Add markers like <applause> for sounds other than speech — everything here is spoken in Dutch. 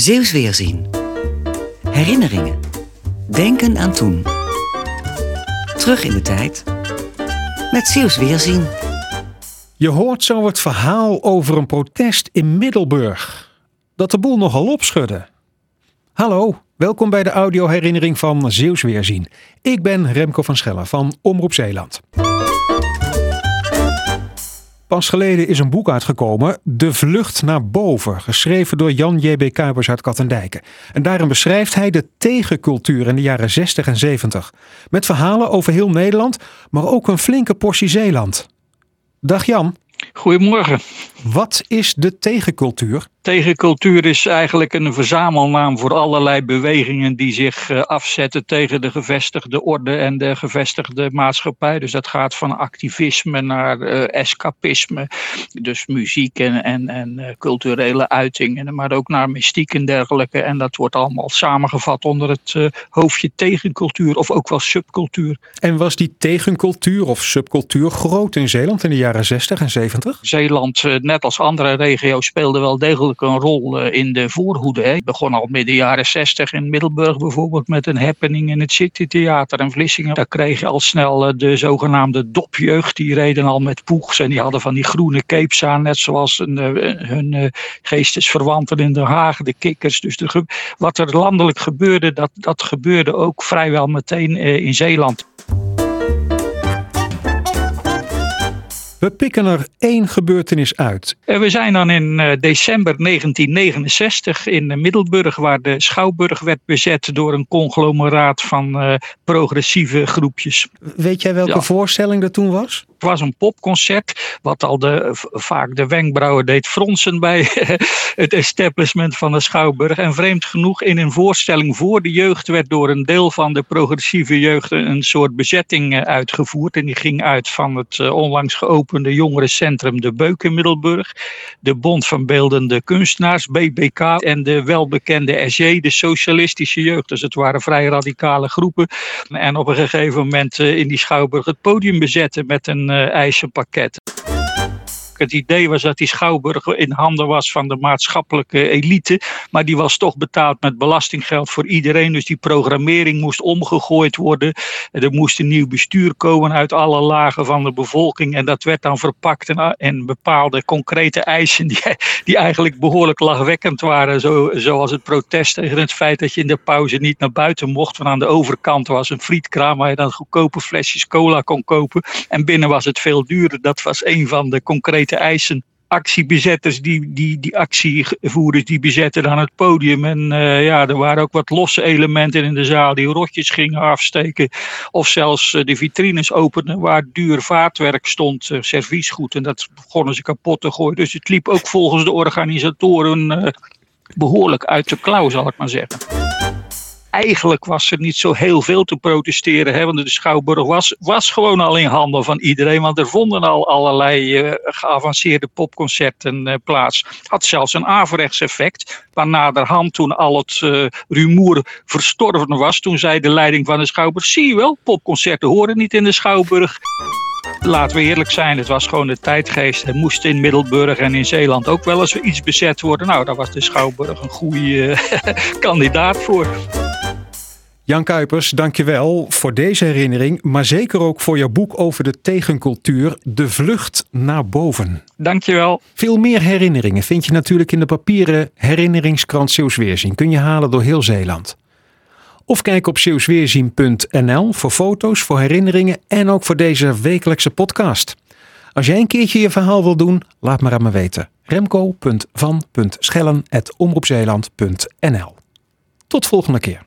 Zeeuws Weerzien. Herinneringen. Denken aan toen. Terug in de tijd. Met Zeeuws Weerzien. Je hoort zo het verhaal over een protest in Middelburg. Dat de boel nogal opschudde. Hallo, welkom bij de audioherinnering van Zeeuws Weerzien. Ik ben Remco van Schellen van Omroep Zeeland. Pas geleden is een boek uitgekomen, De Vlucht naar Boven, geschreven door Jan J.B. Kuipers uit Kattendijken. En daarin beschrijft hij de tegencultuur in de jaren 60 en 70. Met verhalen over heel Nederland, maar ook een flinke portie Zeeland. Dag Jan. Goedemorgen. Wat is de tegencultuur? Tegencultuur is eigenlijk een verzamelnaam voor allerlei bewegingen die zich uh, afzetten tegen de gevestigde orde en de gevestigde maatschappij. Dus dat gaat van activisme naar uh, escapisme, dus muziek en, en, en uh, culturele uitingen, maar ook naar mystiek en dergelijke. En dat wordt allemaal samengevat onder het hoofdje tegencultuur of ook wel subcultuur. En was die tegencultuur of subcultuur groot in Zeeland in de jaren 60 en 70? Zeeland, net als andere regio's, speelde wel degelijk een rol in de voorhoede. Het begon al midden jaren 60 in Middelburg bijvoorbeeld met een happening in het City Theater in Vlissingen. Daar kreeg je al snel de zogenaamde dopjeugd. Die reden al met poegs en die hadden van die groene capes aan. Net zoals een, hun geestesverwanten in Den Haag, de kikkers. Dus wat er landelijk gebeurde, dat, dat gebeurde ook vrijwel meteen in Zeeland. We pikken er één gebeurtenis uit. We zijn dan in december 1969 in Middelburg, waar de Schouwburg werd bezet door een conglomeraat van progressieve groepjes. Weet jij welke ja. voorstelling er toen was? Het was een popconcert, wat al de, vaak de wenkbrauwen deed fronsen bij <laughs> het establishment van de Schouwburg. En vreemd genoeg, in een voorstelling voor de jeugd werd door een deel van de progressieve jeugd een soort bezetting uitgevoerd. En die ging uit van het onlangs geopende jongerencentrum De Beuk in Middelburg, de Bond van Beeldende Kunstenaars, BBK, en de welbekende SJ, de Socialistische Jeugd. Dus het waren vrij radicale groepen. En op een gegeven moment in die Schouwburg het podium bezetten met een uh, eisenpakket. Het idee was dat die schouwburg in handen was van de maatschappelijke elite. Maar die was toch betaald met belastinggeld voor iedereen. Dus die programmering moest omgegooid worden. Er moest een nieuw bestuur komen uit alle lagen van de bevolking. En dat werd dan verpakt in, bepaalde concrete eisen die, die eigenlijk behoorlijk lachwekkend waren. Zo, zoals het protest tegen het feit dat je in de pauze niet naar buiten mocht. Want aan de overkant was een frietkraam waar je dan goedkope flesjes cola kon kopen. En binnen was het veel duurder. Dat was een van de concrete te eisen. Actiebezetters, die, die, die actievoerders, die bezetten dan het podium. En uh, ja, er waren ook wat losse elementen in de zaal die rotjes gingen afsteken. Of zelfs uh, de vitrines openen waar duur vaatwerk stond, uh, serviesgoed. En dat begonnen ze kapot te gooien. Dus het liep ook volgens de organisatoren behoorlijk uit de klauw, zal ik maar zeggen eigenlijk was er niet zo heel veel te protesteren. Hè, want de Schouwburg was, was gewoon al in handen van iedereen. Want er vonden al allerlei uh, geavanceerde popconcerten uh, plaats. Had zelfs een averechts effect. Waarna hand toen al het uh, rumoer verstorven was. Toen zei de leiding van de Schouwburg. Zie je wel, popconcerten horen niet in de Schouwburg. Laten we eerlijk zijn, het was gewoon de tijdgeest. Het moest in Middelburg en in Zeeland ook wel eens iets bezet worden. Nou, daar was de Schouwburg een goede <laughs> kandidaat voor. Jan Kuipers, dankjewel voor deze herinnering, maar zeker ook voor jouw boek over de tegencultuur, De Vlucht naar Boven. Dankjewel. Veel meer herinneringen vind je natuurlijk in de papieren herinneringskrant Zeeuwsweerzien. Kun je halen door heel Zeeland. Of kijk op zeeuwsweerzien.nl voor foto's, voor herinneringen en ook voor deze wekelijkse podcast. Als jij een keertje je verhaal wil doen, laat maar aan me weten. remco.van.schellen.omroepzeeland.nl Tot volgende keer.